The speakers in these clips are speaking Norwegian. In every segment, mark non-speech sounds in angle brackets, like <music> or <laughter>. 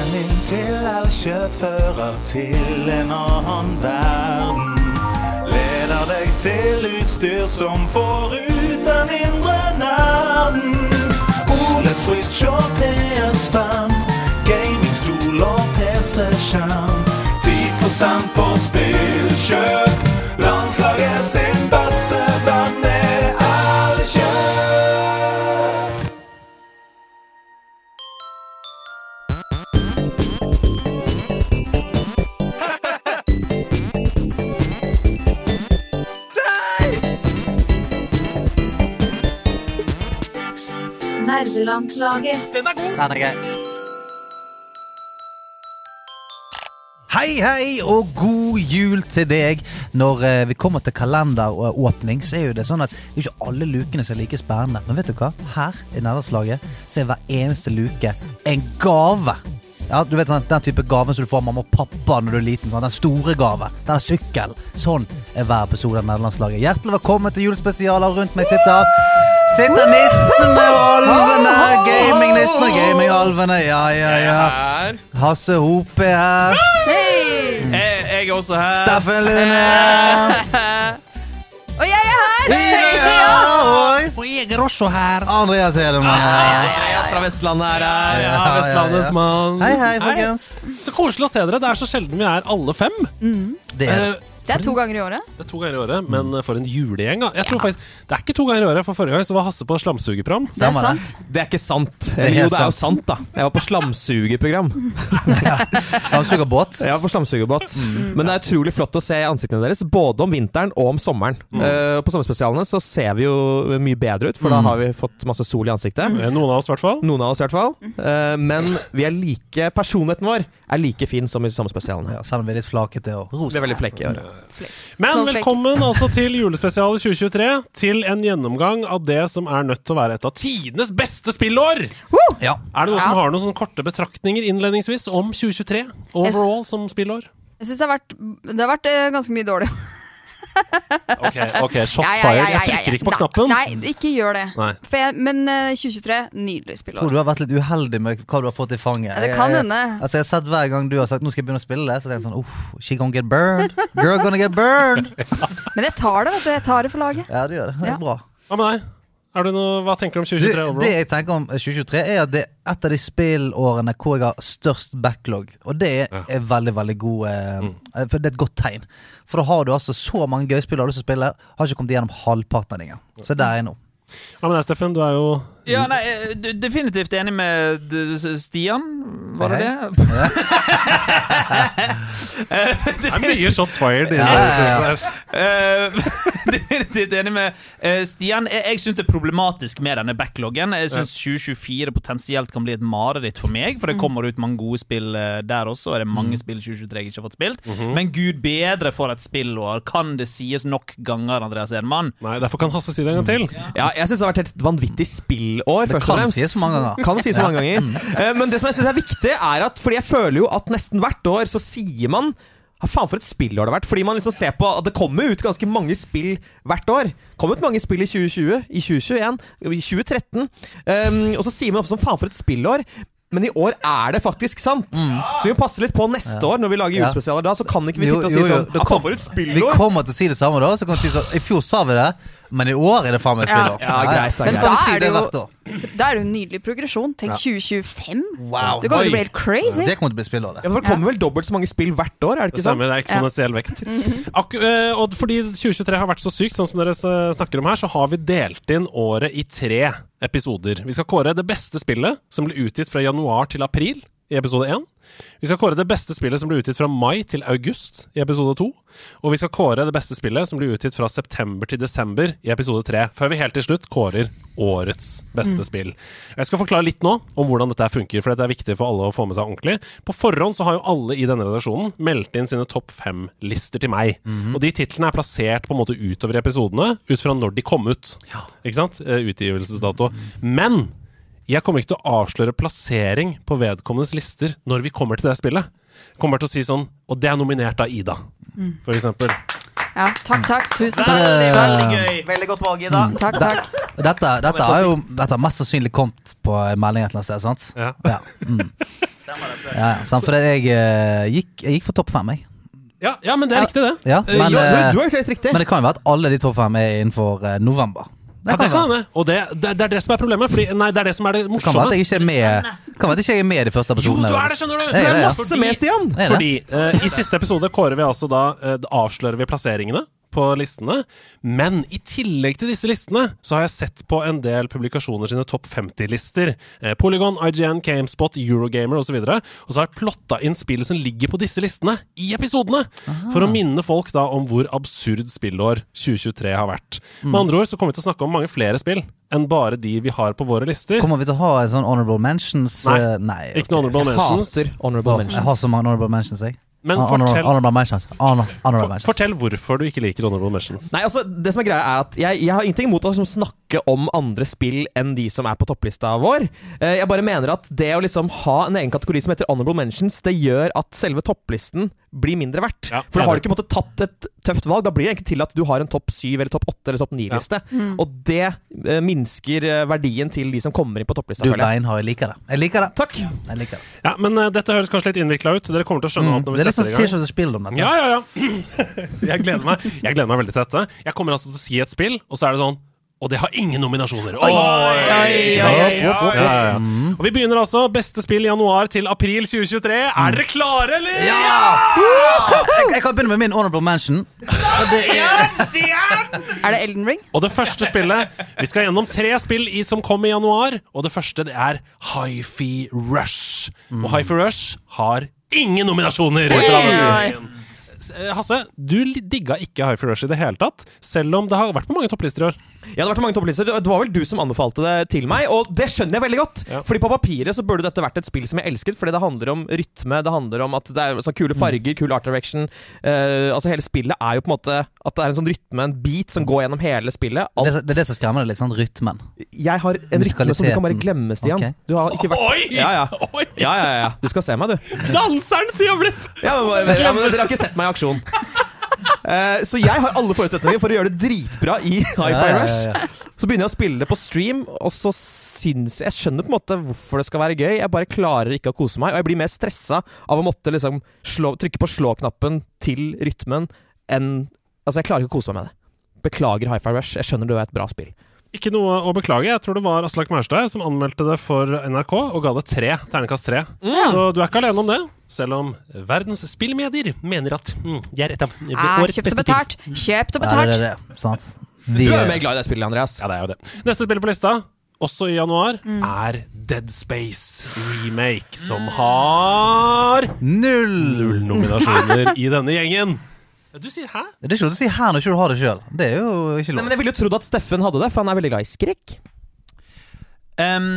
Veien inn til Elkjøp til en annen verden. Leder deg til utstyr som får ut den indre nerden. OLED Switch og PS5, gamingstol og PC-skjerm. 10 på spillkjøp. Landslaget sin beste venn Nerdelandslaget. Den er gøy. Hei, hei, og god jul til deg. Når eh, vi kommer til kalenderåpning, så er jo det sånn at det er ikke alle lukene som er like spennende. Men vet du hva? Her i Nederlandslaget så er hver eneste luke en gave. Ja, du vet sånn, Den type gaven som du får av mamma og pappa når du er liten. Sånn, den store gave. Den er sykkel. Sånn er hver episode av Nederlandslaget. Hjertelig velkommen til julespesialer. Rundt meg sitter Sitter nissene og alvene. Gamingnissene og gamingalvene. Ja, ja, ja. Hasse Hop er her. Jeg, jeg er også her. Steffen Lune. Og jeg er her! Ja. Og jeg er også her. Andreas Hedemann. Er fra Vestlandet her. her. Ja, Vestlandets mann. Hei, hei, folkens. Så koselig å se dere. Det er så sjelden vi er alle fem. Det er det. Eh, Det er to ganger i året. Det er to ganger i året, men for en julegjeng. da Jeg tror faktisk Det er ikke to ganger i året, for forrige gang så var Hasse på slamsugerprogram. Det er sant. Det er ikke sant. er jo, det er jo sant. da. Jeg var på slamsugerprogram. <laughs> Slamsugerbåt. Jeg var på slamsugerbåt. Men det er utrolig flott å se ansiktene deres, både om vinteren og om sommeren. Eh, på sommerspesialene så ser vi jo mye bedre ut, for da har vi fått masse sol i ansiktet. Eh, Noen av oss, i hvert fall. Noen av oss i hvert fall. Uh, men vi er like personligheten vår er like fin som i sommerspesialene. Ja, selv om vi er litt flakete og Vi er veldig flekke i året. Men Snowflake. velkommen altså til julespesialet 2023. Til en gjennomgang av det som er nødt til å være et av tidenes beste spillår! Ja. Er det noen som har noen sånne korte betraktninger innledningsvis om 2023? Overall som spillår? Jeg syns det har vært, det har vært eh, ganske mye dårlig. <laughs> Ok, ok, shots Ja, ja, ja, fired. ja, Jeg ja, trykker ja. ikke på knappen. Nei, ikke gjør det. Nei. For jeg, men eh, 2023, nydelig Tror spillår. du har vært litt uheldig med hva du har fått i fanget. Ja, det kan Jeg- hende. Altså, jeg har sett Hver gang du har sagt nå skal jeg begynne å spille det, så tenker jeg sånn Uff, she gonna get burned. Girl gonna get burned. <laughs> Men jeg tar det, vet du. Jeg tar det for laget. Ja, det gjør det. Det Ja. er bra. Hva med deg? Er du noe, hva tenker du om Du, 2023 det jeg tenker om 2023, er at det er et av de spillårene hvor jeg har størst backlog. Og det er, Ja. er veldig, veldig god eh, Mm. eh, For det er et godt tegn. For da har du altså så mange gøye spill du har lyst til å spille, har ikke kommet gjennom halvparten av dem engang. Så der er jeg nå. Ja, men Steffen? Du er jo Ja, nei, eh, definitivt enig med Stian. Var det Hei. det? <laughs> <laughs> Det er mye shots fired. i Ja, det ja, ja. Eh, <laughs> Definitivt enig med eh, Stian. Jeg, jeg syns det er problematisk med denne backloggen. Jeg syns 2024 potensielt kan bli et mareritt for meg, for det kommer ut mange gode spill der også. Og det er mange spill 2023 jeg ikke har fått spilt. Men gud bedre for et spillår. Kan det sies nok ganger, Andreas Edemann? Nei, Derfor kan Hasse si det en gang til. Ja, jeg syns det har vært et vanvittig spillår. Det først og kan sies så mange ganger. Kan sies mange ganger. Eh, Men det som jeg syns er viktig, er at Fordi jeg føler jo at nesten hvert år så sier man ja, faen for et spillår det har vært. Fordi man liksom ser på at det kommer ut ganske mange spill hvert år. Kom ut mange spill i 2020, i 2021, i 2013. Um, og så sier man ofte sånn faen for et spillår. Men i år er det faktisk sant. Så vi må passe litt på neste år når vi lager julespesialer. Da så kan ikke vi sitte og jo, si jo, sånn det kom- for et spillår! Vi kommer til å si det samme da. Så kan vi si sånn I fjor sa vi det, men i år er det faen meg spiller. Ja. Ja, greit, da, Men Da er det jo- Da er det jo en nydelig progresjon. Tenk 2025. Wow. Det kommer til å bli helt crazy. Det kommer til å bli spillår, det. Ja, for Det kommer vel dobbelt så mange spill hvert år, er det ikke sånn? det er eksponentiell vekst. <laughs> Akku eh, og fordi 2023 har vært så sykt, sånn som dere snakker om her, så har vi delt inn året i tre episoder. Vi skal kåre det beste spillet som ble utgitt fra januar til april i episode 1. Vi skal kåre det beste spillet som ble utgitt fra mai til august i episode 2. Og vi skal kåre det beste spillet som ble utgitt fra september til desember i episode 3. Før vi helt til slutt kårer årets beste spill. Jeg skal forklare litt nå om hvordan dette her funker, for dette er viktig for alle å få med seg ordentlig. På forhånd så har jo alle i denne redaksjonen meldt inn sine topp fem-lister til meg. Og de titlene er plassert på en måte utover i episodene, ut fra når de kom ut. Ikke sant? Eh, Utgivelsesdato. Men jeg kommer ikke til å avsløre plassering på vedkommendes lister når vi kommer til det spillet. Jeg kommer til å si sånn Og det er nominert av Ida, for eksempel. Ja, takk, takk. Tusen takk. Veldig, veldig gøy. Veldig godt valg, Ida. Takk, takk. Dette, dette har jo dette har mest sannsynlig kommet på en melding et eller annet sted, sant? Ja. Ja, mm. ja, ja, sant? For jeg, eh, gikk, jeg gikk for topp fem, jeg. Ja, ja, men det er riktig, det. Ja, Eh, men, ja, du, eh, du har gjort helt riktig. men det kan jo være at alle de topp fem er innenfor eh, kan, Ja, det kan hende. Og det, det, det er det som er problemet. Fordi, nei, det er det som er det morsomme. kan være at jeg ikke er med Kan være at jeg ikke er med i første første Jo, du er det, skjønner du! Jeg Du er det. Masse med, Stian! Fordi uh, i siste episode kårer vi altså da uh, avslører vi plasseringene på listene. Men i tillegg til disse listene så har jeg sett på en del publikasjoner sine topp 50-lister. Eh, Polygon, IGN, Gamespot, Eurogamer osv. Og, så og så har jeg plotta inn spill som ligger på disse listene i episodene. For å minne folk da om hvor absurd spillår 2023 har vært. Mm. Med andre ord så kommer vi til å snakke om mange flere spill enn bare de vi har på våre lister. Kommer vi til å ha en sånn honorable mentions? Nei. Nei okay. Ikke noe honorable mentions. Jeg Hater honorable mentions. Jeg har så mange honorable mentions, jeg. Men fortell, Honorable mentions. Honor, honorable for, mentions. fortell hvorfor du ikke liker honorable mentions. Nei, altså, det som er greia er at Jeg, jeg har ingenting imot å liksom snakke om andre spill enn de som er på topplista vår. Eh, jeg bare mener at det å liksom ha en egen kategori som heter Honorable Mentions, det gjør at selve topplisten blir mindre verdt. Ja, For da har du ikke på tatt et tøft valg. Da blir det egentlig til at du har en topp syv eller topp åtte eller topp ni-liste. Og det eh, minsker eh, verdien til de som kommer inn på topplista. Du er har jeg. beinhard. Jeg liker det. Jeg liker det. Takk. Jeg liker det. Ja, men uh, dette høres kanskje litt innvikla ut. Dere kommer til å skjønne alt Mm. når vi er sånn setter i gang. Of the Spill om dette. Ja, ja, ja. <laughs> Jeg gleder meg Jeg gleder meg veldig til dette. Jeg kommer altså til å si et spill, og så er det sånn Og det har ingen nominasjoner. Oi! oi, oi. ja, ja. Og vi begynner altså beste spill januar til april 2023. Er dere klare, eller? Jeg, jeg kan begynne med min honorable mansion. Og det er Er det Elden Ring? Og det første spillet Vi skal gjennom tre spill i, som kom i januar, og det første det er Hifi Rush. Og Hi-Fi Rush har ingen nominasjoner! S- eh, Hasse, du digga ikke Hi-Fi Rush i det hele tatt, selv om det har vært på mange topplister i år. Ja, det har vært mange topplister. Det var vel du som anbefalte det til meg, og det skjønner jeg veldig godt. Ja. Fordi på papiret så burde dette vært et spill som jeg elsket, fordi det handler om rytme, det handler om at det er sånn kule farger, kul art direction. Uh, altså Hele spillet er jo på en måte at det er en sånn rytme, en beat, som går gjennom hele spillet. det, Alt, det er det som skremmer deg litt, sånn rytmen. jeg har en rytme som du kan bare glemme, Stian. Okay. Du har ikke vært Oi! Ja, ja. Oi! Ja, ja, ja. Du skal se meg, du. Danseren, sier Blipp! Ja, men, ja, men Dere har ikke sett meg i aksjon. Eh, så jeg har alle forutsetninger for å gjøre det dritbra i <laughs> Hi-Fi Ja, ja, Rush. Så begynner jeg å spille det på stream, og så syns jeg skjønner på en måte hvorfor det skal være gøy. Jeg bare klarer ikke å kose meg, og jeg blir mer stressa av å måtte liksom slå, trykke på slå-knappen til rytmen enn Altså, jeg klarer ikke å kose meg med det. Beklager Hi-Fi Rush. Jeg skjønner du er et bra spill. Ikke noe å beklage. Jeg tror det var Aslak Maurstad som anmeldte det for NRK og ga det tre. ternekast tre. Så du er ikke alene om det. Selv om verdens spillmedier mener at mm, de er et av årets kjøpt og spill. betalt. Kjøpt og Ja, det betalt. er det. Sant? Du er jo mer glad i det spillet, Andreas. Ja, det er jo det. Neste spill på lista, også i januar, er Dead Space Remake, som har null! null nominasjoner i denne gjengen. Du sier hæ? Det er ikke lov til å si hæ når ikke du har det sjøl. Det er jo ikke lov. Nei, men Jeg ville jo trodd at Steffen hadde det, for han er veldig glad i skrekk. Um,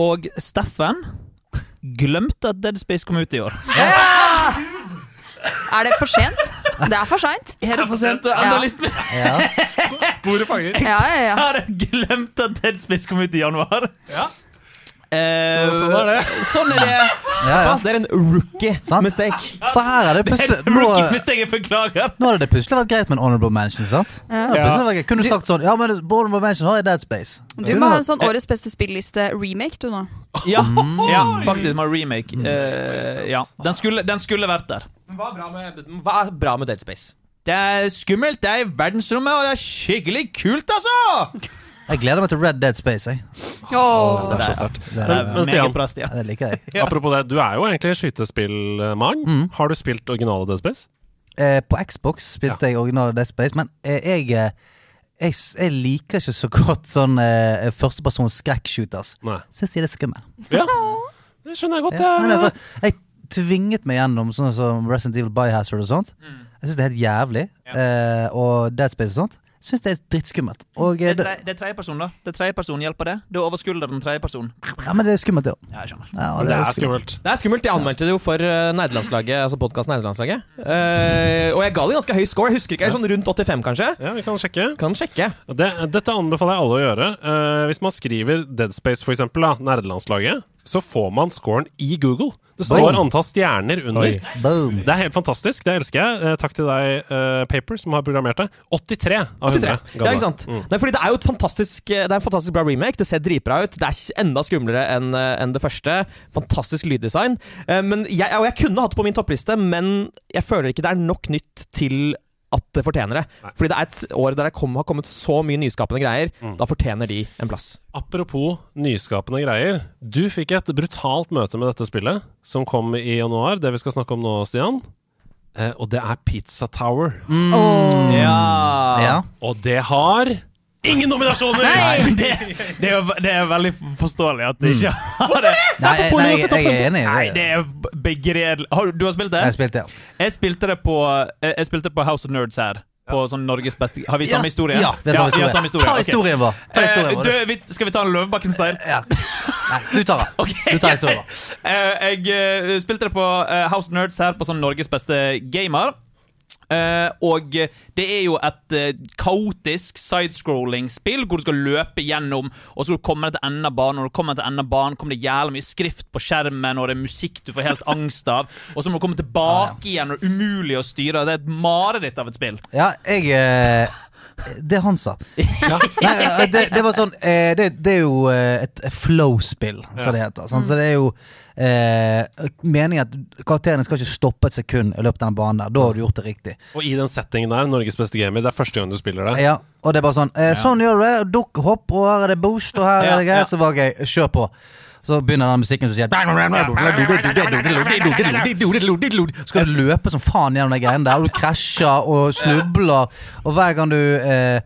og Steffen glemte at Dead Space kom ut i år. Er det for sent? Det er for seint. <laughs> Er det for sent å Ja. listen min? Ja. <laughs> Bordet fanger. Ja, ja, ja. Har jeg glemt at Dead Space kom ut i januar? Ja. Eh, Så- sånn er det. Sånn er det. Ja, ja. Det er en rookie Sant. mistake. For her er det Det er plutselig nå, mistake, beklager. nå hadde det plutselig vært greit med en honorable mention, sant? Ja. ja. Kunne du sagt sånn Ja, men honorable mention har jeg Dead Space. Du må ha en sånn årets beste spilliste-remake, du nå. Ja, ja faktisk. Med remake. Uh, ja. den, skulle, den skulle vært der. Hva er bra med, hva er bra med Dead Space? Det er skummelt, det er i verdensrommet, og det er skikkelig kult, altså! <laughs> Jeg gleder meg til Red Dead Space. Jeg. Åh. Det er så sterkt. Det, Men, men Stian, bra, Stian. ja, det liker jeg. <laughs> Ja. apropos det, du er jo egentlig skytespillmann. Mm. Har du spilt originale Dead Space? Eh, på Xbox spilte jeg originale Dead Space, men eh, jeg, eh, jeg jeg liker ikke så godt sånn eh, førstepersons skrekkshooters. Syns de er litt skummel. Ja, <laughs> det skjønner jeg godt. Ja, men jeg. altså, jeg tvinget meg gjennom sånn som Resident Evil Biohazard og sånt. Jeg syns det er helt jævlig. Eh, og Dead Space og sånt. Syns det er drittskummelt. Og Det eh, det, tre- det er tredjeperson, da. Det er tredjeperson, hjelper det? Det er over skulderen tredjeperson. ja, men det er skummelt, det òg. Ja, jeg skjønner. Ja, det, det er skummelt. Det er skummelt. Jeg anmeldte det jo for uh, nerdelandslaget, altså podkasten Nerdelandslaget. Uh, og jeg ga det ganske høy score. Jeg husker ikke, jeg er sånn rundt 85, kanskje. Ja, vi kan sjekke. Kan sjekke. Det, dette anbefaler jeg alle å gjøre. Uh, hvis man skriver Dead Space, for eksempel, da, nerdelandslaget, så får man scoren i Google. Det står antall stjerner under. Det er helt fantastisk. Det elsker jeg. Eh, takk til deg, eh, Paper, som har programmert det. 83 av 100. 83. Ja, ikke sant? Mm. Nei, fordi det er jo et fantastisk Det er en fantastisk bra remake. Det ser dritbra ut. Det er enda skumlere enn eh, enn det første. Fantastisk lyddesign. Eh, Men jeg, og jeg kunne hatt det på min toppliste, men jeg føler ikke det er nok nytt til at det fortjener det. Nei. Fordi det er et år der det kom, har kommet så mye nyskapende greier. Mm. Da fortjener de en plass. Apropos nyskapende greier. Du fikk et brutalt møte med dette spillet, som kom i januar. Det vi skal snakke om nå, Stian. Eh, og det er Pizza Tower. Mm. Oh. Ja. Ja. Og det har ingen nominasjoner! Nei! Det, det, er, det er veldig forståelig at det ikke har det. Nei, nei, jeg, er enig. Nei, det er begredelig. Har du, du har spilt det? Jeg spilte, ja. Jeg spilte det på, jeg jeg spilte det på House of Nerds her. På sånn Norges beste Har vi samme historie? Ja, vi har samme historie. samme historie. Ta historien vår. Ta historien Eh, vår. du, skal vi ta en Løvebakken-style? Ja. Nei, du tar den. Okay. Du tar historien vår. Eh, jeg eh, spilte det på House of Nerds her på sånn Norges beste gamer. Eh, og det er jo et eh, kaotisk sidescrolling-spill hvor du skal løpe gjennom, og så skal du komme til enden av banen. Når du kommer til enden av banen, kommer det jævlig mye skrift på skjermen, og det er musikk du får helt angst av. Og så må du komme tilbake igjen, og det er umulig å styre. Det er et mareritt av et spill. Ja, jeg eh, Det han sa. Nei, eh, det, det var sånn eh, det, det er jo eh, et flow-spill, som det heter. Sant? Så det er jo eh, meningen at karakterene skal ikke stoppe et sekund i løpet av den banen der. Da har du gjort det riktig. Og i den settingen der, Norges beste gamer, det er første gang du spiller det. Ja, og det er bare sånn eh, Sånn gjør du det. Dukk, hopp, og her er det boost, og her Ja, er det greier. ja. Så var gøy. Kjør på. Så begynner den musikken som sier Skal du løpe som faen gjennom de greiene der, og du krasjer og snubler, og hver gang du eh,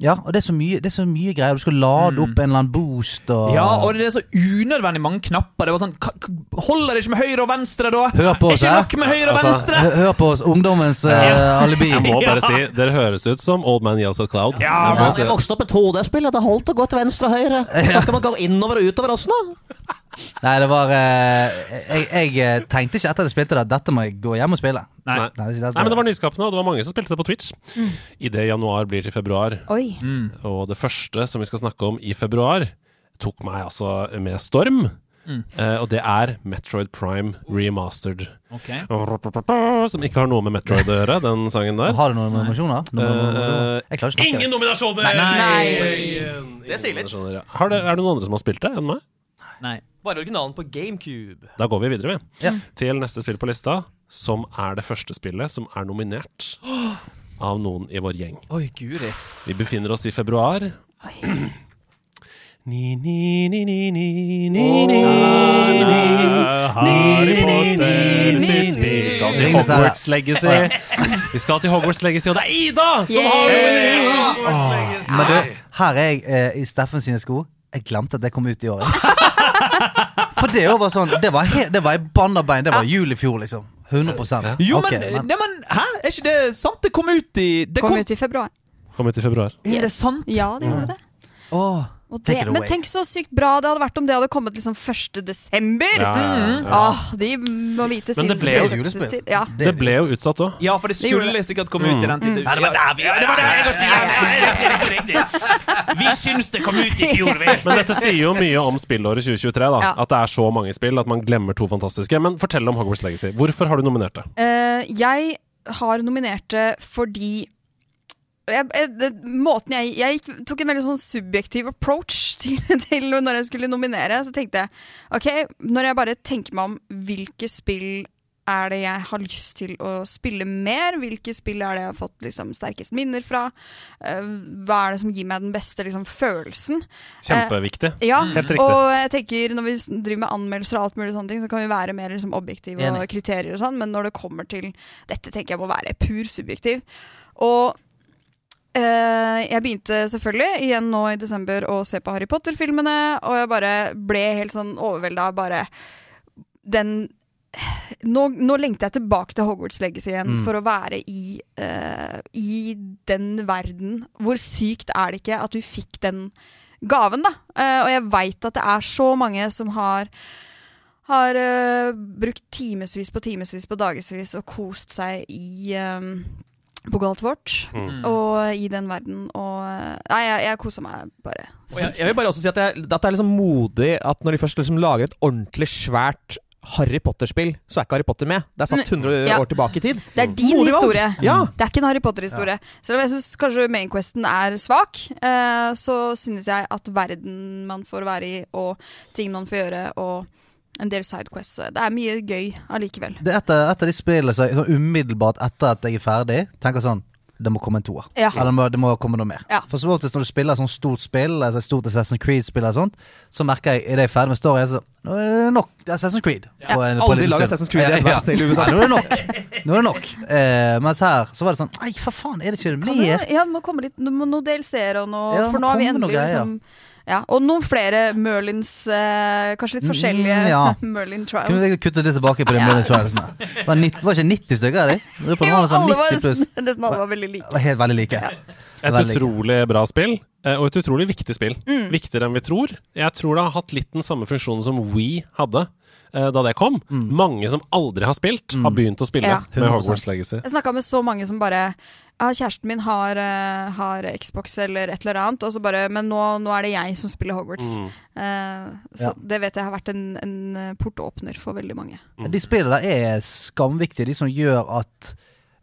Ja, og det er så mye, det er så mye greier. Du skal lade opp en eller annen boost og Ja, og det er så unødvendig mange knapper. Det var sånn, ka- ka- Holder det ikke med høyre og venstre, da? Hør på Er oss, ikke nok med høyre og Altså, venstre? Hør hør på oss, ungdommens eh, <laughs> alibi. Jeg må bare <laughs> si, dere høres ut som Old Man Yells at Cloud. Ja, Jeg må si det. vokste opp med 2D-spill. Det holdt å gå til venstre og høyre. <laughs> Da skal man gå innover og utover også nå. Nei, det var eh, jeg, jeg eh, tenkte ikke etter at jeg spilte det, dette må jeg gå hjem og spille. Nei. Nei. Nei, det. Nei, men det var nyskapende, og det var mange som spilte det på Twitch. Idet januar blir til februar. Oi. Og det første som vi skal snakke om i februar, tok meg altså med storm. Eh, og det er Metroid Prime Remastered. Ok. Som ikke har noe med Metroid å gjøre, den sangen der. Har du noen nominasjoner? Noen nominasjoner? Jeg ikke. Ingen nominasjoner! Nei. nei. Det sier litt. ja. Har det, er det noen andre som har spilt det enn meg? Nei. Bare originalen på GameCube. Da går vi videre, vi. Ja. Til neste spill på lista, som er det første spillet som er nominert av noen i vår gjeng. Oi, guri. Vi befinner oss i februar. Ni, ni, ni, ni, ni, ni, ni, Harry Potter sitt spill. Vi skal til Hogwarts Legacy. Vi skal til Hogwarts Legacy, og det er Ida som har nominert Hogwarts Legacy. Men du, her er jeg eh, i Steffen sine sko. Jeg glemte at det kom ut i år. For det var sånn Det var, he det var i bannerbein. Det var jul i fjor, liksom. 100 Jo, okay, men, Nei, men Hæ? Er ikke det sant? Det kom ut i det Kom ut i februar. Kom ut i februar. Er det sant? Ja, det gjorde det. Åh, Og Take det men tenk så sykt bra det hadde vært om det hadde kommet liksom 1. desember. Ja, ja, ja, ja. Åh, de må vite Men sin det ble. Ja. Det ble jo utsatt òg. Ja, for det Det skulle sikkert komme ut i den tiden. Mm. det var der vi Ja, det var det. Vi syns det kom ut i fjor, vi. Men dette sier jo mye om spillåret 2023. da Ja. At det er så mange spill at man glemmer to fantastiske. Men fortell om Hogwarts Legacy. Hvorfor har du nominert det? Uh, jeg har nominert det fordi jeg, jeg, det, måten jeg, jeg gikk, tok en veldig sånn subjektiv approach <laughs> til, til når jeg skulle nominere. Så tenkte jeg ok, når jeg bare tenker meg om hvilke spill er det jeg har lyst til å spille mer? Hvilke spill er det jeg har fått liksom, sterkest minner fra? Eh, hva er det som gir meg den beste liksom, følelsen? Kjempeviktig. Ja, Helt riktig. og jeg tenker når vi driver med anmeldelser og alt mulig sånne ting, så kan vi være mer liksom, objektive og Enig. kriterier og sånn, men når det kommer til dette, tenker jeg må være pur subjektiv. Og eh, jeg begynte selvfølgelig igjen nå i desember å se på Harry Potter-filmene, og jeg bare ble helt sånn overvelda av bare den nå, nå lengter jeg tilbake til Hogwarts Legacy igjen Mm. for å være i, uh, i den verden. Hvor sykt er det ikke at du fikk den gaven, da? Uh, og jeg veit at det er så mange som har har uh, brukt timevis på timevis på dagevis og kost seg i, eh, på galt vårt. Mm. Og i den verden. Og Nei, jeg, jeg kosa meg bare. Jeg, jeg vil bare også si at, jeg, at det er liksom modig at når de først liksom lager et ordentlig svært Harry Potter-spill, så er ikke Harry Potter med. Det er satt 100 Ja. år tilbake i tid. Det er din Modig historie. Ja. Det er ikke en Harry Potter-historie. Selv om jeg syns kanskje Mainquesten er svak, eh, så synes jeg at verden man får være i, og ting man får gjøre, og en del sidequests Det er mye gøy allikevel. Det er et av, de spillene som sånn umiddelbart etter at jeg er ferdig, tenker sånn Det må komme en toer. Ja. Eller det må, det må komme noe mer. Ja. For så oftest når du spiller et sånt stort spill, altså et stort Assassin's Creed-spill, eller sånt, så merker jeg idet jeg er ferdig med storyen, så nå er det nok Assassin's Creed. Ja. På en- på Aldri lag. Assassin's Creed igjen, Ja, vær så snill, nå er det nok. Nå er det nok. Eh, mens her så var det sånn Nei, for faen, er det ikke det mer? ja, det må komme litt no, noe DLC-er og noe Ja, For nå har vi endelig liksom ja, Og noen flere Merlins eh, Kanskje litt Mm, forskjellige ja. <laughs> Merlin Kunne du jeg kuttet litt tilbake på de Merlin Trialsene? Det var, 90, var ikke 90 stykker av de? På det Jo, var sånn alle var 90 pluss. <laughs> nesten, nesten alle var veldig like. Det var helt veldig like. Ja. Et Veldig. utrolig bra spill, eh, og et utrolig viktig spill. Mm. Viktigere enn vi tror. Jeg tror det har hatt litt den samme funksjonen som We hadde eh, da det kom. Mange som aldri har spilt, har begynt å spille Ja. med Hogwarts Legacy. Jeg snakka med så mange som bare ja, kjæresten min har, uh, har Xbox eller et eller annet, og så bare Men nå, nå er det jeg som spiller Hogwarts. Mm. Uh, så Ja. det vet jeg har vært en, en eh, portåpner for veldig mange. De spillene der er skamviktige, de som gjør at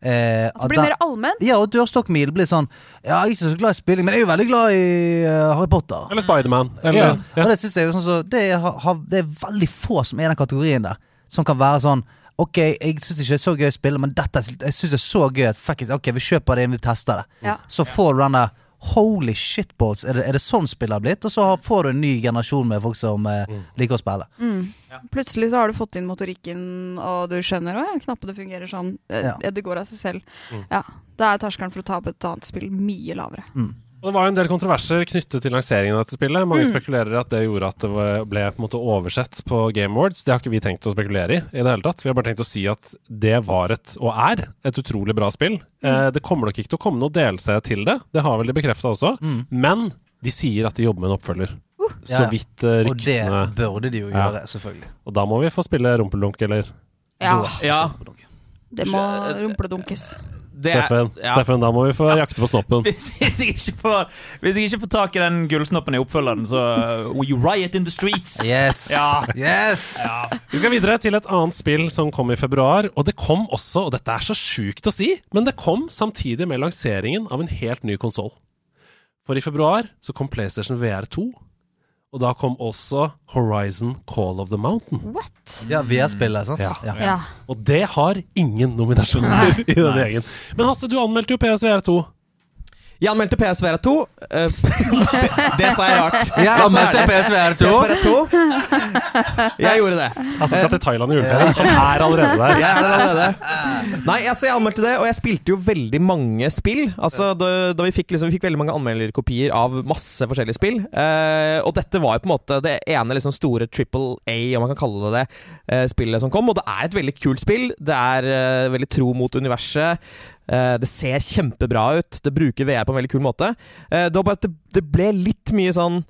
eh, Altså at blir den- mer allment. Ja, og dørstokkmil blir sånn Ja, jeg er ikke så glad i spilling, men jeg er jo veldig glad i uh, Harry Potter. Eller Spiderman. ja. ja. Og ja. det synes jeg jo sånn så, det, er, har, det er veldig få som er i den kategorien der, som kan være sånn Ok, jeg syns ikke det er så gøy å spille, men dette jeg synes det er så gøy at fuck it, ok, vi kjøper det inn, vi tester det. Ja. Så får du den der Holy shitballs, er det, er det sånn spillet har blitt? Og så får du en ny generasjon med folk som eh, liker å spille. Mm. Plutselig så har du fått inn motorikken, og du skjønner at ja, knappene fungerer sånn. Eh, Ja. Det går av seg selv. Mm. Ja, Da er terskelen for å ta opp et annet spill mye lavere. Og Det var jo en del kontroverser knyttet til lanseringen av dette spillet. Mange Mm. spekulerer at det gjorde at det ble på en måte oversett på Game Awards. Det har ikke vi tenkt å spekulere i i det hele tatt. Vi har bare tenkt å si at det var et, og er, et utrolig bra spill. Eh, det kommer nok ikke til å komme noe delse til det, det har vel de bekrefta også. Mm. Men de sier at de jobber med en oppfølger. Så Ja, ja. vidt ryktene Og det burde de jo Ja. gjøre, selvfølgelig. Og da må vi få spille rumpeldunk, eller Ja, Ja. det må rumpledunkes. Det er- Steffen, ja. Steffen, da må vi få jakte på snoppen. <laughs> Hvis, hvis, jeg ikke får, hvis jeg ikke får tak i den gullsnoppen i oppfølgeren, så uh, you riot in the streets? Yes! Ja. Yes! Vi skal videre til et annet spill som kom i februar. Og det kom også, og dette er så sjukt å si, men det kom samtidig med lanseringen av en helt ny konsoll. For i februar så kom PlayStation VR 2. Og da kom også Horizon Call of the Mountain. What? Ja, VR-spillet, sant? Ja. Ja. Og det har ingen nominasjoner i denne gjengen. Men Hasse, du anmeldte jo PSVR 2. Jeg anmeldte PSVR 2. eh, <laughs> det sa jeg rart. Jeg anmeldte PSVR 2. PSVR 2. Jeg gjorde det. Han skal til Thailand i juleferien. Han er allerede der. Jeg er allerede. Nei, altså, jeg anmeldte det, og jeg spilte jo veldig mange spill. Altså, da, da vi, fikk, liksom, vi fikk veldig mange anmelderkopier av masse forskjellige spill. Eh, og dette var jo på en måte det ene liksom, store triple A, om man kan kalle det det, eh, spillet som kom. Og det er et veldig kult spill. Det er uh, veldig tro mot universet. Eh, det ser kjempebra ut. Det bruker VR på en veldig kul måte. Eh, det var bare at det, ble litt mye sånn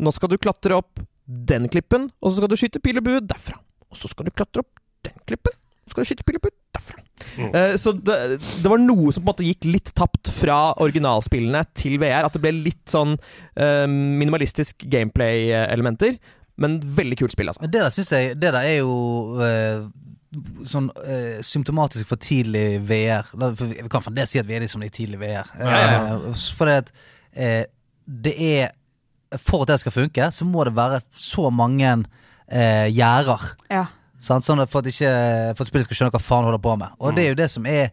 Nå skal du klatre opp den klippen, og så skal du skyte pil og bue derfra. Og så skal du klatre opp den klippen, og så skal du skyte pil og bue derfra. Mm. Eh, så det, det var noe som på en måte gikk litt tapt fra originalspillene til VR. At det ble litt sånn minimalistisk gameplay-elementer. Men veldig kult spill, altså. Men det der syns jeg Det der er jo eh, sånn eh, symptomatisk for tidlig VR. La- for Vi kan fremdeles si at vi er liksom i tidlig VR. Eh, for det at eh, det er For at det skal funke, så må det være så mange eh, gjerder. Ja. Sant? Sånn at for at, ikke, for at spillet skal skjønne hva faen holder på med. Og det er jo det som er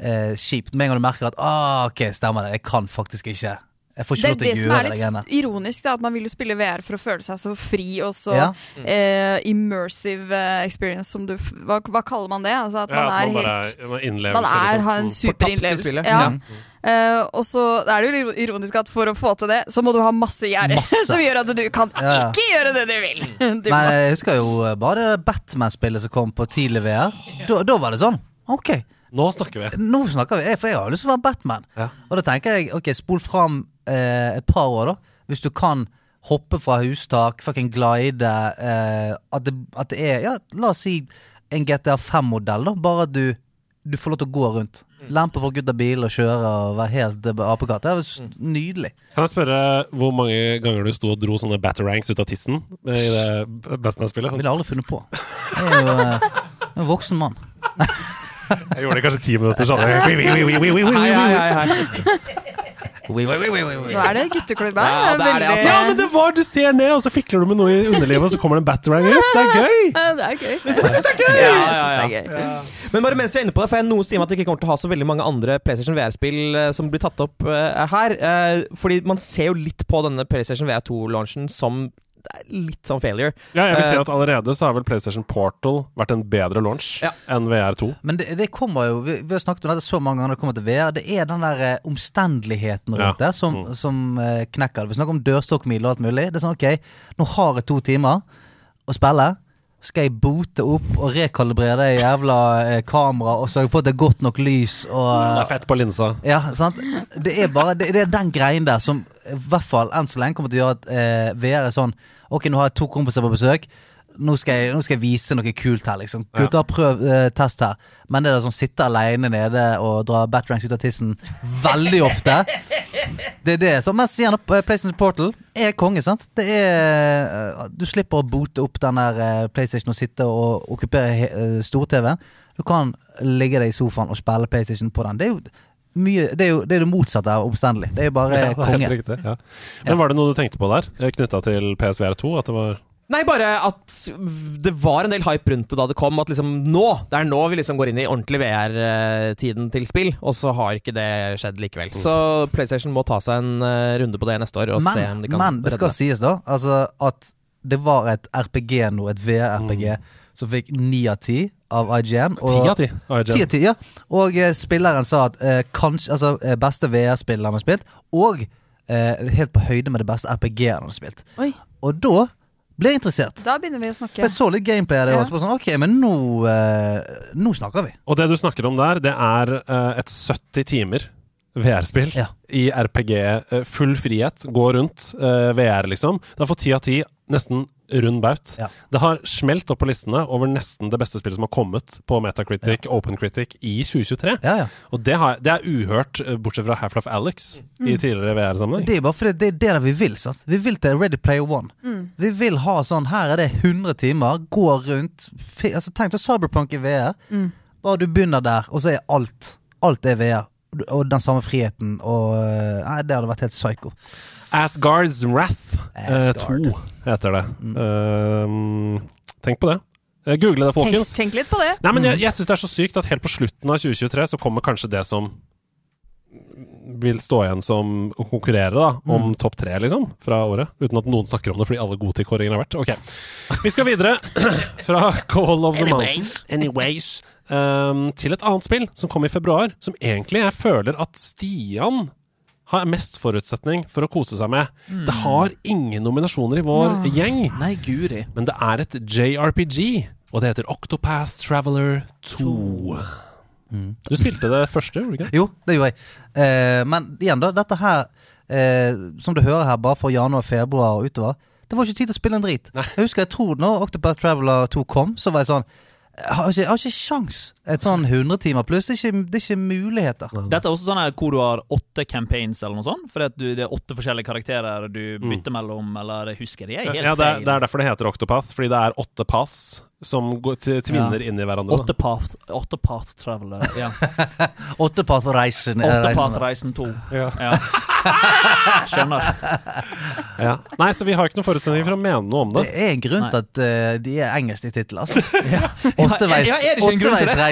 eh, kjipt. Med en gang du merker at ah, ok, stemmer det, jeg kan faktisk ikke Jeg får Det er lov til det å som er det litt ironisk, da, at man vil jo spille VR for å føle seg så fri og så Ja. eh, immersive eh, experience som du hva, hva kaller man det? Altså at Ja, man at er man bare helt er- Man er, liksom. har en Mm. superinnlevelse. Ja. Ja. Uh, og så er det jo ironisk at for å få til det, så må du ha masse gjerder. <laughs> Som gjør at du kan Ja, ja. ikke gjøre det du vil. <laughs> Du Men jeg husker jo eh, bare det Batman-spillet som kom på tidlig VR. Da, da var det sånn. Ok, Nå snakker vi. nå snakker vi. For jeg har lyst til å være Batman. Ja. Og da tenker jeg, ok, spol fram eh, et par år, da. Hvis du kan hoppe fra hustak, fucking glide eh, at, det, at det er Ja, la oss si en GTA 5-modell, da. Bare at du du får lov til å gå rundt. Lempe folk ut av bilen og kjøre og være helt eh, apekatt. Det er s- nydelig. Kan jeg spørre hvor mange ganger du sto og dro sånne batarangs ut av tissen i det Batman-spillet? Det ville aldri funnet på. Jeg er jo eh, en voksen mann. Jeg gjorde det kanskje ti minutter sånn. <laughs> Hei, hei, hei. Oi, oi, oi. Nå er det gutteklubb her. Ja, det er det, altså. Ja, men det var Du ser ned, og så fikler du med noe i underlivet, og så kommer det en batarang ut. Det er gøy! Det er gøy. Jeg syns det er gøy. Jeg synes det er gøy. Men bare mens vi er inne på det, for jeg noe sier meg at vi ikke kommer til å ha så veldig mange andre PlayStation VR-spill eh, som blir tatt opp uh, her. Uh, fordi man ser jo litt på denne PlayStation VR2-launchen som det er litt sånn failure. Ja, jeg vil si Eh, at Allerede så har vel PlayStation Portal vært en bedre launch Ja. enn VR2. Men det, det kommer jo Vi, vi har snakket om dette så mange ganger det kommer til VR. Det er den der eh, omstendeligheten rundt Ja. det som, Mm. som eh, knekker det. Vi snakker om dørstokkmil og alt mulig. Det er sånn ok, nå har jeg to timer å spille. Skal jeg bote opp og rekalibrere det jævla eh, kameraet og sørge for at det er godt nok lys og Det er fett på linsa. Ja, sant? Det er bare det, det er den greien der som i hvert fall enn så lenge kommer til å gjøre at eh, VR er sånn Ok, nå har jeg to kompiser på besøk. Nå skal, jeg, nå skal jeg vise noe kult her, liksom. Gutter, prøv eh, test her. Men det er som sitter aleine nede og drar batranks ut av tissen veldig ofte. <laughs> Det er det. som mest sier opp eh, PlayStation Portal er konge, sant. Det er eh, Du slipper å bote opp den der eh, PlayStation og sitte og okkupere eh, stor-TV-en. Du kan ligge deg i sofaen og spille PlayStation på den. Det er jo mye Det er jo det, er det motsatte av omstendelig. Det er jo bare <laughs> Ja, konge. riktig, ja. Men var det noe du tenkte på der, knytta til PSVR2? At det var Nei, bare at det var en del hype rundt det da det kom. At liksom nå, det er nå vi liksom går inn i ordentlig VR-tiden til spill. Og så har ikke det skjedd likevel. Så PlayStation må ta seg en eh, runde på det neste år og se om Men, de kan men det skal redde sies, da. Altså at det var et RPG nå, et VR-RPG, Mm. som fikk ni av ti av IGN. Ti av ti. Ti av ti, ja. Og eh, spilleren sa at eh, kanskje Altså eh, beste VR-spilleren har spilt, og eh, helt på høyde med det beste RPG-en han har spilt. Oi, Og da ble jeg interessert. da begynner vi å For snakke. jeg så litt gameplay av det Ja. også. Sånn, ok, men nå, eh, nå snakker vi. Og det du snakker om der, det er eh, et 70 timer VR-spill Ja. i RPG. eh, full frihet, gå rundt. eh, VR, liksom. Det har fått ti av ti. Nesten rund baut. Ja. Det har smelt opp på listene over nesten det beste spillet som har kommet på Metacritic, OpenCritic, i 2023. Ja, ja. Og det, har, det er uhørt, eh, bortsett fra Half-Life Alex i tidligere VR-sammenheng. Det er bare fordi det er det vi vil. Sant? Vi vil til Ready Player One. Mm. Vi vil ha sånn Her er det 100 timer, gå rundt altså, Tenk deg Cyberpunk i VR. Mm. Bare du begynner der, og så er alt Alt er VR. Og den samme friheten og øh, Nei, det hadde vært helt psycho. Asgard's Wrath eh, Asgard. 2 heter det. Mm. Eh, tenk på det. Eh, Google det, folkens. tenk litt på det. Nei, men Jeg, jeg syns det er så sykt at helt på slutten av 2023 så kommer kanskje det som vil stå igjen som å konkurrere da, om topp tre, liksom, fra året. Uten at noen snakker om det fordi alle godtidkåringer har vært. Ok, Vi skal videre <clears throat> fra Call of the Mountain Anyways um, til et annet spill som kom i februar, som egentlig jeg føler at Stian har mest forutsetning for å kose seg med. Det har ingen nominasjoner i vår gjeng. Nei, guri. Men det er et JRPG, og det heter Octopath Traveler 2. Du spilte det første, gjorde du ikke? Jo, det gjorde jeg. Eh, men igjen, da. Dette her, eh, som du hører her, bare for januar, februar og utover. Det var ikke tid til å spille en drit. Jeg husker jeg tror når Octopath Traveler 2 kom, så var jeg sånn Jeg har ikke, jeg har ikke sjans. Et sånn 100 timer pluss. Det er ikke, det er ikke muligheter. Dette er også sånn hvor du har åtte campaigns eller noe sånt. Du, det er åtte forskjellige karakterer du bytter mellom, eller husker de er helt Ja, det er, det er derfor det heter Octopath, fordi det er åtte paths som går til, tvinner inn i hverandre. da. Åtte path, åtte path traveler. Ja. <laughs> Åtte path-reisen. Åtte path reisen to. Ja. Ja. <laughs> Skjønner. Ja. Nei, så vi har ikke noen forutsetninger for å mene noe om det. Det er en grunn til at uh, de er engelsk i tittel, altså. <laughs> Ja, Åtteveis, ja,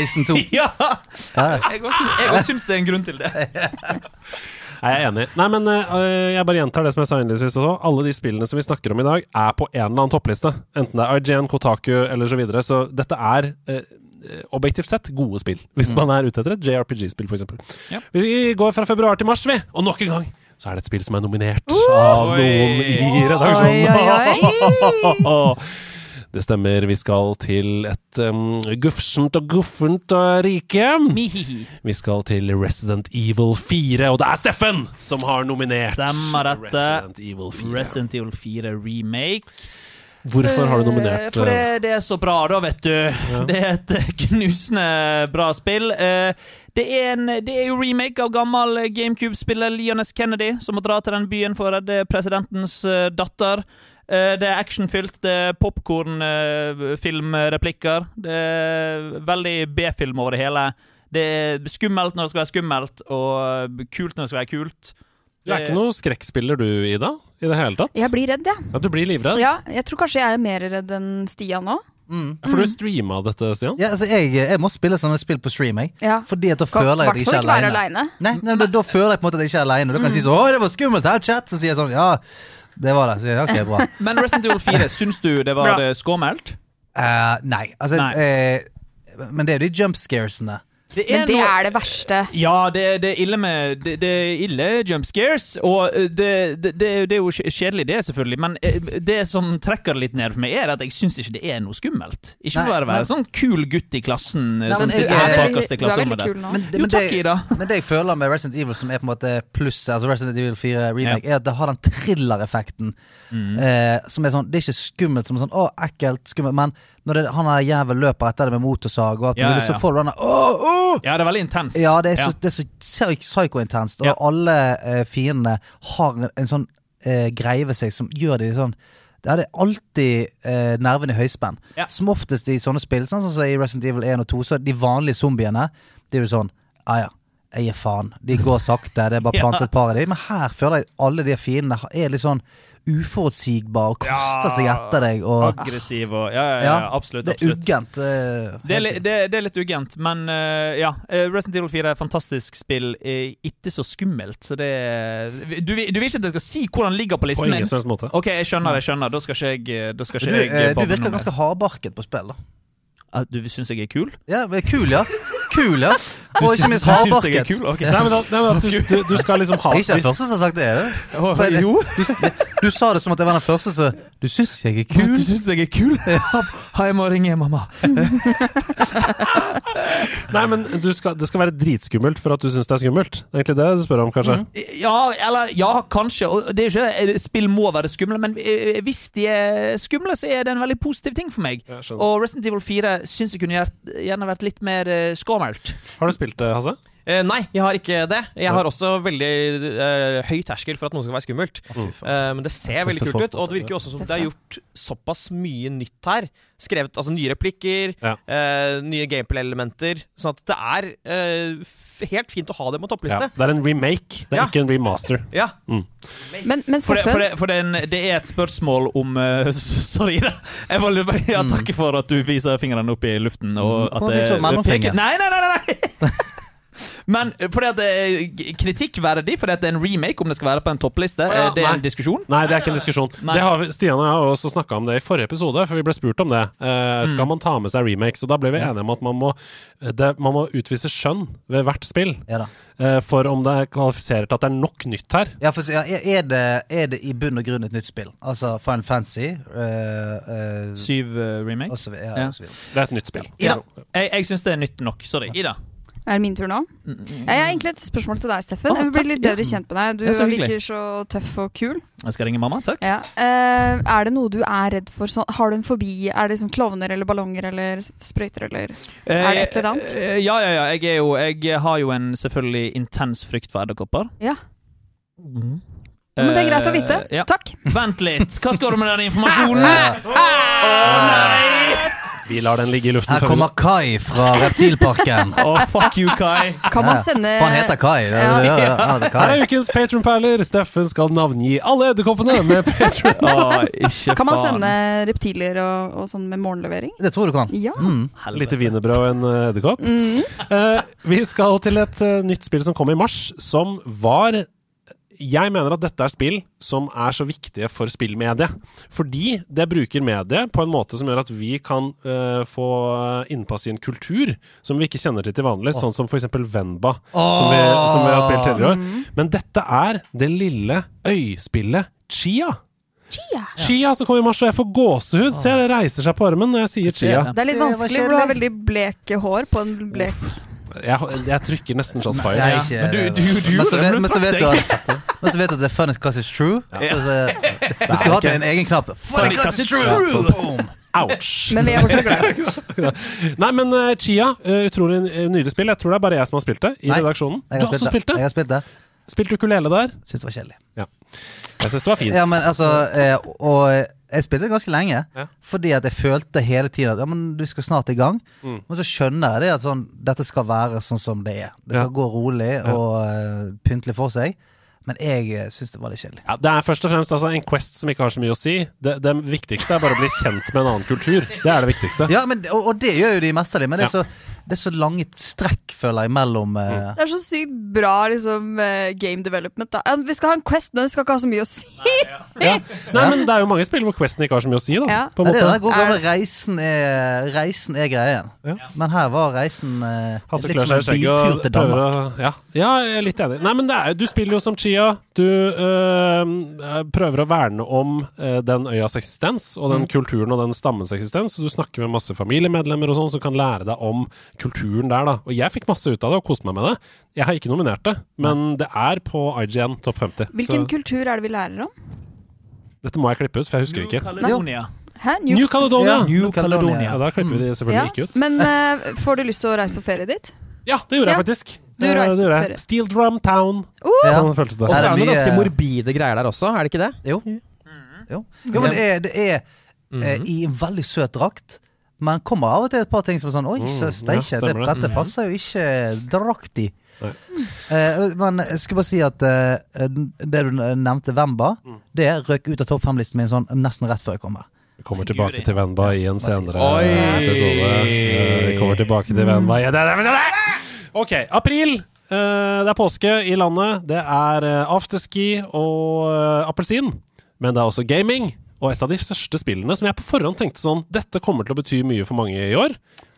Åtteveisreisen 2. <laughs> Ja! Jeg også, jeg også syns det er en grunn til det. <laughs> Nei, Jeg er enig. Nei, men øh, jeg bare gjentar det som jeg sa innledningsvis også. Alle de spillene som vi snakker om i dag, er på en eller annen toppliste. Enten det er IGN, Kotaku eller så videre. Så dette er øh, objektivt sett gode spill, hvis man er ute etter et JRPG-spill, f.eks. Ja. Vi går fra februar til mars, vi. Og nok en gang så er det et spill som er nominert av noen i redaksjonen. <laughs> Det stemmer. Vi skal til et um, gufsent og guffent uh, rike. Vi skal til Resident Evil 4, og det er Steffen som har nominert Stemmer dette. Resident Evil 4. Resident Evil 4 remake. Hvorfor har du nominert Eh, For det, eh, det er så bra, da, vet du. Det er et eh, knusende bra spill. Eh, Det er, en, det er jo remake av gammel eh, GameCube-spiller Leon S. Kennedy, som må dra til den byen for å redde presidentens eh, datter. Eh, Det er actionfylt, det er popkornfilmreplikker. Det er veldig B-film over det hele. Det er skummelt når det skal være skummelt, og kult når det skal være kult. Du er ikke noe skrekkspiller du, Ida? I det hele tatt? Jeg blir redd, jeg. Ja, du blir livredd? Ja, jeg tror kanskje jeg er mer redd enn Stian nå. For du streama dette, Stian? Ja, altså, jeg, jeg må spille sånne spill på stream, jeg. Ja. Fordi at da føler jeg at jeg ikke er aleine. Nei, nei, da, da føler jeg på en måte at jeg ikke er aleine. Da kan jeg si sånn 'Å, det var skummelt her, chat'. Så sier jeg sånn 'Ja, det var det'. Ok, bra. <laughs> Men Resident Evil 4, syns du det var skummelt? Uh. Eh, nei, altså Nei. Uh, Men det er jo de jump scaresene. Men det noe- er det verste. Ja, det, det er ille med Det, det er ille jump scares, og eh, det, det, det, det er jo kjedelig, det, selvfølgelig, men eh, det som trekker det litt ned for meg, er at jeg syns ikke det er noe skummelt. Ikke for å være men- sånn kul gutt i klassen Nei, som men sitter i du er veldig klasserommet. kul der. nå. Men, Jo, men takk, Ida. <laughs> men det jeg føler med Resident Evil, som er på en måte pluss, altså Resident Evil 4 remake, er at det har den thriller-effekten. Mm. Eh, som er sånn Det er ikke skummelt som sånn Å, ekkelt, skummelt. Men når det, han er jævel løper etter det med motorsag, og alt Ja, mulig, ja, ja. så får du den der Åh, åh! Ja, det er veldig intenst. Ja, det er så, det er så psy- psyko-intenst, og Ja. alle eh, fiendene har en, en sånn eh, greie ved seg som gjør de sånn det er alltid eh, nervene i høyspenn. Ja. Som oftest i sånne spill, sånn som i Resident Evil 1 og 2, så de vanlige zombiene De er jo sånn Ja ja, jeg gir faen. De går sakte, det er bare <laughs> Ja. plantet et par av dem. Men her føler jeg alle de fiendene er litt sånn uforutsigbare Koster kaster seg etter deg. Og, Aggressiv og Ja, ja, ja, Ja, absolutt. det er absolutt. uggent. Uh, Det er, li- det, det er litt ugent, men uh, ja. eh, Resident Evil 4 er et fantastisk spill. eh, ikke så skummelt, så det du, du vil ikke at jeg skal si hvor han ligger på På listen ingen slags måte. Ok, jeg skjønner, jeg skjønner. Da skal ikke jeg, da skal du, jeg du virker ganske hardbarket på spill, da. Ah, Du syns jeg er kul? Ja, kul, ja. Kul, ja. Du Og ikke minst hardbarket. kul? Ok. Nei, men, da, nei, men du, du, du skal liksom ha Jeg er ikke den første som har sagt det. er det? Jo. Du, du sa det som at jeg var den første som Du syns jeg er kul? Du syns jeg er kul? Ja, jeg må ringe mamma. <laughs> Nei, men du skal, det skal være dritskummelt for at du syns det er skummelt. Det er egentlig det du spør om, kanskje? Ja, eller Ja, kanskje. Og det er ikke eh, Spill må være skumle, men eh, hvis de er skumle, så er det en veldig positiv ting for meg. Og Resident Evil 4 syns jeg kunne gjerne, vært litt mer skummelt. Har du spilt det, Hasse? Eh, nei, jeg har ikke det. Jeg har også veldig eh, høy terskel for at noe skal være skummelt. Eh, men det ser veldig kult ut, og det virker jo også som det er gjort såpass mye nytt her. Skrevet altså nye replikker, Ja. eh, nye gameplay-elementer. Sånn at det er eh, helt fint å ha det på Ja. Det er en remake, det er Ja. ikke en remaster. Ja. Men, men For, det, for, det, for det, er en, det er et spørsmål om uh, <laughs> Sorry, da. Jeg vil bare ja, takke for at du viser fingrene opp i luften. Og Mm. at Hvorfor det, peker- Nei, nei, nei! nei, nei. <laughs> Men fordi at det er kritikkverdig, fordi at det er en remake, om det skal være på en toppliste, ja, eh, det er nei. en diskusjon. Nei, det er ikke en diskusjon. Det har vi, Stian og jeg har også snakka om det i forrige episode, for vi ble spurt om det. Eh, skal Mm. man ta med seg remakes? Og da ble vi enige om at man må, det, man må utvise skjønn ved hvert spill. Ja da. eh, for om det kvalifiserer til at det er nok nytt her. Ja, for, ja, er, det, er det i bunn og grunn et nytt spill? Altså Final Fantasy uh, uh, Syv uh, remake. og ja, Ja. og så videre. Det er et nytt spill. Ida. Jeg, jeg syns det er nytt nok. Sorry. Ida. Er det min tur nå? Jeg har egentlig et spørsmål til deg, Steffen. Oh, Jeg vil bli litt bedre kjent med deg. Du virker så tøff og kul. Jeg skal ringe mamma. Takk. Ja. Uh, er det noe du er redd for? Så, har du en fobi? Er det liksom klovner eller ballonger eller sprøyter eller Er det et eller annet? Uh, Ja, ja, ja. Jeg, jo, jeg har jo en selvfølgelig intens frykt for edderkopper. Ja. Men det er greit å vite. Ja. Takk. Vent litt. Hva skal du med den <laughs> informasjonen? Vi lar den ligge i luften. Her kommer Kai fra Reptilparken. <laughs> oh, fuck you, Kai. Kan man sende han heter Kai. Det, Ja. ja. Ja, Her er ukens Patronperler. Steffen skal navngi alle edderkoppene med <laughs> Patron. Å, ikke Kan man faen. sende reptiler og, og sånn med morgenlevering? Det tror du kan. Ja. Mm. Lite wienerbrød og en eh, edderkopp. Mm. Uh, vi skal til et uh, nytt spill som kom i mars, som var Jeg mener at dette er spill som er så viktige for spillmediet. Fordi det bruker mediet på en måte som gjør at vi kan uh, få innpass i en kultur som vi ikke kjenner til til vanlig, sånn som f.eks. Venba, som, vi, som vi har spilt tidligere i år. Men dette er det lille øyspillet Chia. Chia. Chia som kom i mars, og jeg får gåsehud. Se, det reiser seg på armen når jeg sier Chia. det. Er litt vanskelig, for du har veldig bleke hår på en blek Jeg, jeg trykker nesten shots fired. Ikke Men du- du- du men så gjorde det, vet- men så vet du at Men så vet du at det er funny cause it's true. Så det- Du skulle hatt en egen knapp. Funny cause it's true! Boom! Ouch! Men vi er fortsatt glad. <laughs> Nei, men uh, Chia, eh, utrolig eh, nydelig spill. Jeg tror det er bare jeg som har spilt det i Nei, redaksjonen. Du har også spilt det. Jeg har spilt det. Spilt ukulele der? Syns det var kjedelig. Jeg syns det var fint. Ja, men altså Og jeg spilte ganske lenge. Ja. Fordi at jeg følte hele tiden at ja, men du skal snart i gang. Mm. Men så skjønner jeg det at sånn, dette skal være sånn som det er. Det skal Ja. gå rolig og uh, pyntelig for seg. Men jeg uh, syns det var litt kjedelig. Ja, det er først og fremst altså, en quest som ikke har så mye å si. Det, det viktigste er bare å bli kjent med en annen kultur. Det er det viktigste. Ja, men, og, og det gjør jo de mest av dem, men det er, så, det er så lange strekk, føler jeg, mellom uh, Det er så sykt bra liksom, eh, game development. Da. Vi skal ha en quest, men vi skal ikke ha så mye å si. <laughs> Ja. Nei, men det er jo mange spill hvor questen ikke har så mye å si, da. Ja. På en måte. det går, Er- reisen er, reisen er greien. Ja. Men her var reisen uh, Hasse litt klør som en biltur og til Danmark. å ja. ja, jeg er litt enig. Nei, men det er, du spiller jo som Chia. Du øh, prøver å verne om øh, den øyas eksistens, og den Mm. kulturen og den stammens eksistens. Du snakker med masse familiemedlemmer og sånn som kan lære deg om kulturen der, da. Og jeg fikk masse ut av det og koste meg med det. Jeg har ikke nominert det, men det er på IGN topp 50. Hvilken Så kultur er det vi lærer om? dette må jeg klippe ut, for jeg husker New ikke. Caledonia. Hæ? New Caledonia! Ja. New Caledonia. Ja, da klipper vi det selvfølgelig Ja, ikke ut. Men uh, får du lyst til å reise på ferie dit? <laughs> Ja, det gjorde Ja. jeg faktisk. Du Eh, reiste på ferie. Steel Drum Town. Uh! Sånn føltes det. Og så Er det noen ganske morbide greier der også, er det ikke det? Jo. jo. jo men det er, det er eh, i en veldig søt drakt. Men kommer av og til et par ting som er sånn Oi, Mm, så ja, det, dette Mhm. passer jo ikke drakt i. Nei. Eh, men jeg skulle bare si at uh, det du nevnte, Vemba, Mm. det røk ut av topp fem-listen min sånn nesten rett før jeg kom her. Vi kommer tilbake til Wemba i en senere Oi. episode. Eh, Vi kommer tilbake til episode! Ok, april. Uh, det er påske i landet. Det er eh, afterski og eh, appelsin. Men det er også gaming. Og et av de største spillene som jeg på forhånd tenkte sånn Dette kommer til å bety mye for mange i år.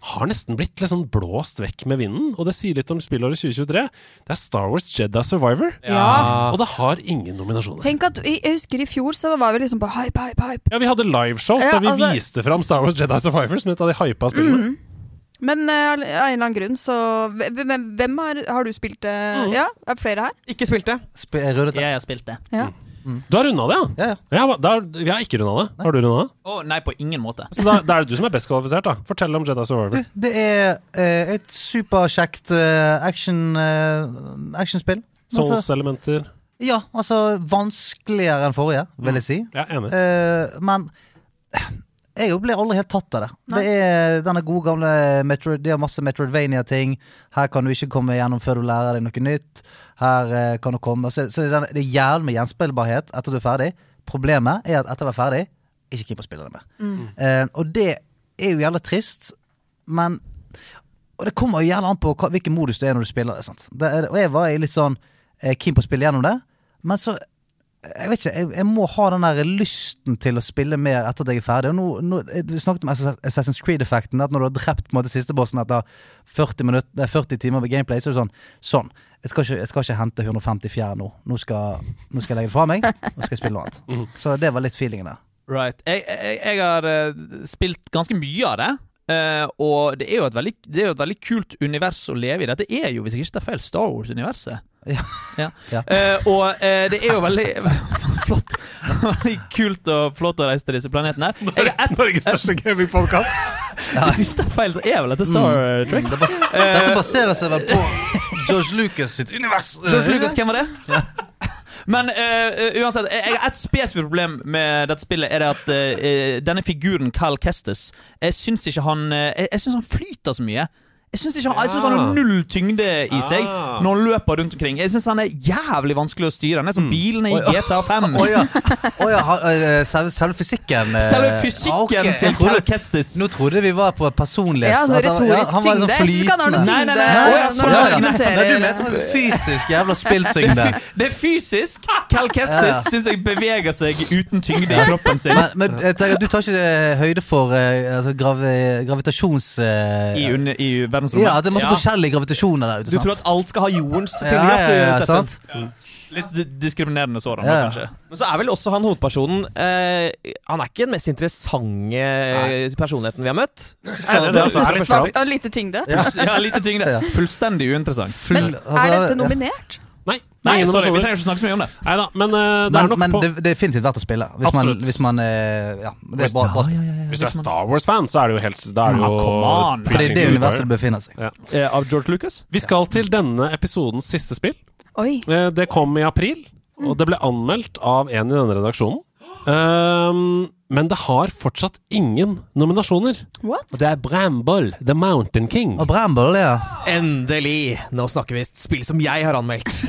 Har nesten blitt litt sånn blåst vekk med vinden. Og det sier litt om spillåret 2023. Det er Star Wars Jedi Survivor. Ja. Og det har ingen nominasjoner. Tenk at Jeg husker i fjor så var vi liksom på hype, hype, hype. Ja, Vi hadde liveshows Ja, der vi altså- viste fram Star Wars Jedi Survivor som et av de hypa spillene. Men uh, av en eller annen grunn så Hvem, hvem har, har du spilt det? Mm. Ja, er det flere her? Ikke spilt det. Sp jeg har spilt det. Ja. Du har runda det, ja? Ja, ja. Ja, der, vi har ikke runda det. Har du runda det? Oh, nei, på ingen måte. Så da, da er det du som er best kvalifisert, da. Fortell om Jedi Du, det er eh, et superkjekt eh, action, eh, actionspill. Altså, Souls-elementer. ja, altså vanskeligere enn forrige, vil jeg si. Ja, enig. Eh, men jeg ble aldri helt tatt av det. Nei. Det er denne gode gamle Metro, De har masse Metroidvania-ting. Her kan du ikke komme gjennom før du lærer deg noe nytt. Her eh, kan du komme Så, så det er det er jævlig med gjenspillbarhet etter du er ferdig. Problemet er at etter å være ferdig, ikke keep å spille det mer. Eh, og det er jo jævlig trist, men Og det kommer jo jævlig an på hvilken modus du er når du spiller det. Sant? det er, og jeg var litt sånn eh, keen på å spille gjennom det, men så jeg vet ikke, jeg, jeg må ha den der lysten til å spille mer etter at jeg er ferdig. Nå, nå, vi snakket om Assassin's Creed-effekten. At når du har drept måte siste bossen etter 40, minutter, 40 timer med gameplay, så er det sånn Sånn. Jeg skal ikke, jeg skal ikke hente 150 fjær nå. Nå skal, nå skal jeg legge det fra meg. Nå skal jeg spille noe annet. Så det var litt feelingen der. Right. Jeg, jeg, har eh, spilt ganske mye av det. Uh, og det er, veldig, det er jo et veldig kult univers å leve i. Dette er jo, hvis jeg ikke tar feil, Star Wars-universet. Ja. Ja. Ja. Eh, og uh, det er jo veldig <laughs> flott. Veldig kult og flott å reise til disse planetene. her. Norges største gamingpodkast. <laughs> Hvis ikke tar feil, så er vel dette Star Trek. Det bas dette baserer seg vel på George Lucas sitt univers. George Lucas, hvem var det? <laughs> Men uh, uansett, jeg har et spesifikt problem med dette spillet. Er det at uh, denne figuren, Cal Kestis, jeg syns ikke han eh, Jeg, jeg syns han flyter så mye. Jeg syns han, jeg synes han har null tyngde i seg Ah. når han løper rundt omkring. Jeg syns han er jævlig vanskelig å styre. Han er som bilene i GTA 5. oh, ja. Oh, ja, eh, selve, selve fysikken eh, Selve fysikken ah, okay. til Cal Kestis. Nå trodde vi var på personlighet. Ja, altså retorisk han var tyngde. liksom Jeg synes han har noe flytende. Nei, tyngde nei, nei. Ja, sånn, ja. Nei, du mente fysisk jævla <laughs> spilltyngde. det er fysisk. Cal Kestis Ja, syns jeg beveger seg uten tyngde i kroppen sin. Men, men jeg tenker, du tar ikke eh, høyde for eh, altså, gravi, gravitasjons... Uh, I, under, i verdensrommet. Ja, det er masse Ja. forskjellige gravitasjoner der ute. Du tror at alt skal ha jordens tyngdekraft? ja, ja, ja, Steffen. Litt diskriminerende sådan, Ja. kanskje. Men så er vel også han hovedpersonen eh, Han er ikke den mest interessante Nei. personligheten vi har møtt. Det er Svart- lite tyngde. Ja, lite tyngde. Fullstendig uinteressant. Men altså, er dette ja. nominert? Nei, Nei, Nei sorry, vi trenger ikke snakke så mye om det. Neida, men uh, det Men, er nok men på det, det er definitivt verdt å spille. Hvis man, Absolutt. hvis man uh, Ja, det er bra, bra ja. Hvis du er Star Wars-fan, så er det jo helt Da er det jo come det er det universet det befinner seg. Eh, av George Lucas? Vi skal til denne episodens siste spill. Oi. Eh, Det kom i april, og det ble anmeldt av en i denne redaksjonen. Ehm, men det har fortsatt ingen nominasjoner. What? Og det er Bramble, The Mountain King. Og Bramble, ja. Endelig! Nå snakker vi et spill som jeg har anmeldt.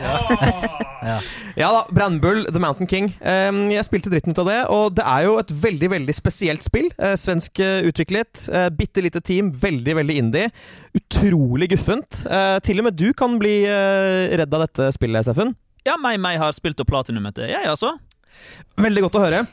<laughs> ja. da, Bramble, The Mountain King. Um, jeg spilte dritten ut av det, og det er jo et veldig veldig spesielt spill. Uh, svensk eh, utviklet. Uh, Bitte lite team, veldig veldig indie. Utrolig guffent. Uh, til og med du kan bli redd av dette spillet, Steffen. Ja, meg, meg har spilt opp platinumet til jeg, altså. Veldig godt å høre.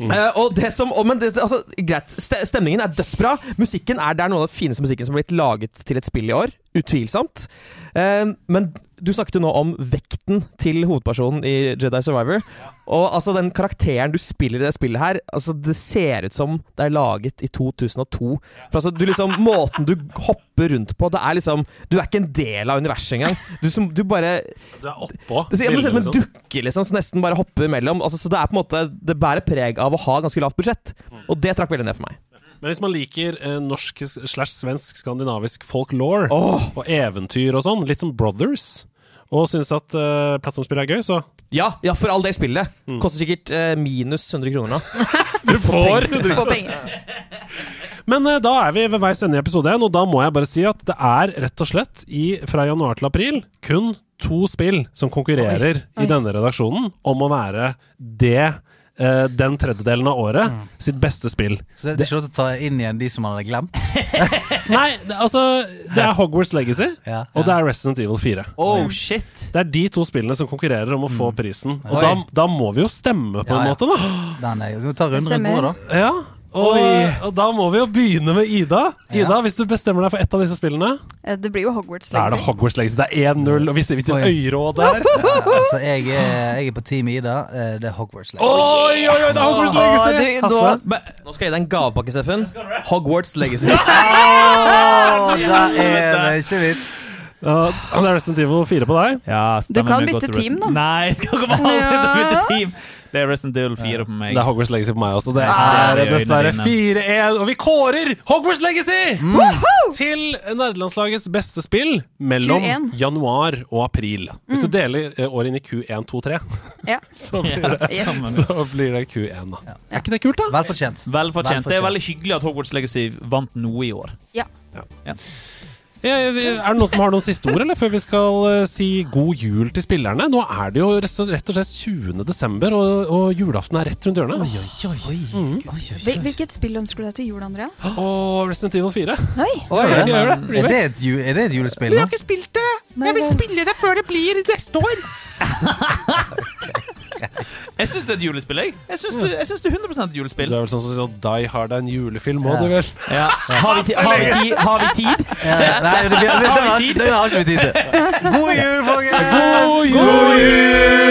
Mm. Uh, og det som, og, men det- altså, greit, Stemningen er dødsbra. Musikken er, det er noe av den fineste musikken som har blitt laget til et spill i år. Utvilsomt. Uh, men du snakket jo nå om vekten til hovedpersonen i Jedi Survivor. Og altså den karakteren du spiller i det spillet her, altså det ser ut som det er laget i 2002. For altså, du liksom, Måten du hopper rundt på, det er liksom Du er ikke en del av universet engang. Du, som, du bare Du er oppå. det ser, ut som en dukke liksom, som nesten bare hopper imellom. Altså, så det er på en måte Det bærer preg av å ha ganske lavt budsjett. Og det trakk veldig ned for meg. Men hvis man liker eh, norsk slash svensk skandinavisk folklore oh. og eventyr og sånn, litt som Brothers, og syns at uh, plattformspill er gøy, så ja, ja, for all del, spillet. Mm. Koster sikkert uh, minus 100 kroner nå. <laughs> Du får! Få penger. Men uh, da er vi ved veis ende i episode 1, og da må jeg bare si at det er rett og slett i, fra januar til april kun to spill som konkurrerer Oi. i denne redaksjonen om å være det eh, den tredjedelen av året sitt beste spill. Så det er ikke lov til å ta inn igjen de som man hadde glemt. <laughs> Nei, det, altså Det er Hogwarts Legacy, <laughs> Ja. og det er Resident Evil 4. Oh, shit. Det er de to spillene som konkurrerer om å få prisen. Og da, da må vi jo stemme, på Ja, en ja. måte, da. <gasps> Den er, skal vi ta runden rundt bordet, da? Ja. Og, og da må vi jo begynne med Ida. Ida, hvis du bestemmer deg for ett av disse spillene, Eh, Det blir jo Hogwarts da er det Legacy. Hogwarts Legacy. Det er 1-0, og vi ser vi til Oi. øyråd der. <laughs> Ja, altså, jeg, er, jeg er på Team Ida. Eh, Det er Hogwarts. Legacy. Oi, oi, oi, det er Hogwarts Legacy! du, Hasse? nå, nå skal jeg gi deg en gavepakke, Steffen. Hogwarts Legacy. oh, <laughs> der er det ikke vits. Ja, det er Resident Evil 4 på deg. Ja, Du kan bytte team, da. Nei, jeg skal komme aldri til å Ja. bytte team. Det er Resident Evil 4 på meg. Det er Hogwarts Legacy på meg også. Det er dessverre 4-1, og vi kårer Hogwarts Legacy til nerdelandslagets beste spill mellom Q1. januar og april. Hvis du deler eh, året inn i Q1, 2, 3, Ja. <laughs> <laughs> så blir det, Yes. så blir det Q1, da. Er ikke det kult, da? Vel fortjent. Vel fortjent. Det er veldig hyggelig at Hogwarts Legacy vant noe i år. Ja. Ja, Er det noen som har noen siste ord, eller før vi skal eh, si god jul til spillerne? Nå er det jo rett og slett 20. desember, og, og julaften er rett rundt hjørnet. Hvil- Hvilket spill ønsker du deg til jul, Andreas? Og Resident Evil 4. Oi! <laughs> Oi, gjør det. det, er det et, er det et julespill nå? ikke spilt det! Jeg vil spille det før det blir neste år. <laughs> <laughs> Jeg syns det er et julespill, jeg. Jeg syns det, jeg synes det er 100 et julespill. Du er vel sånn som sier at Die Hard er en julefilm, må du vel? Ja. Har, vi ti har, vi ti har vi tid? <laughs> Ja, nei, det, det, det, det, det har ikke vi tid til. <laughs> God jul, folkens! God jul!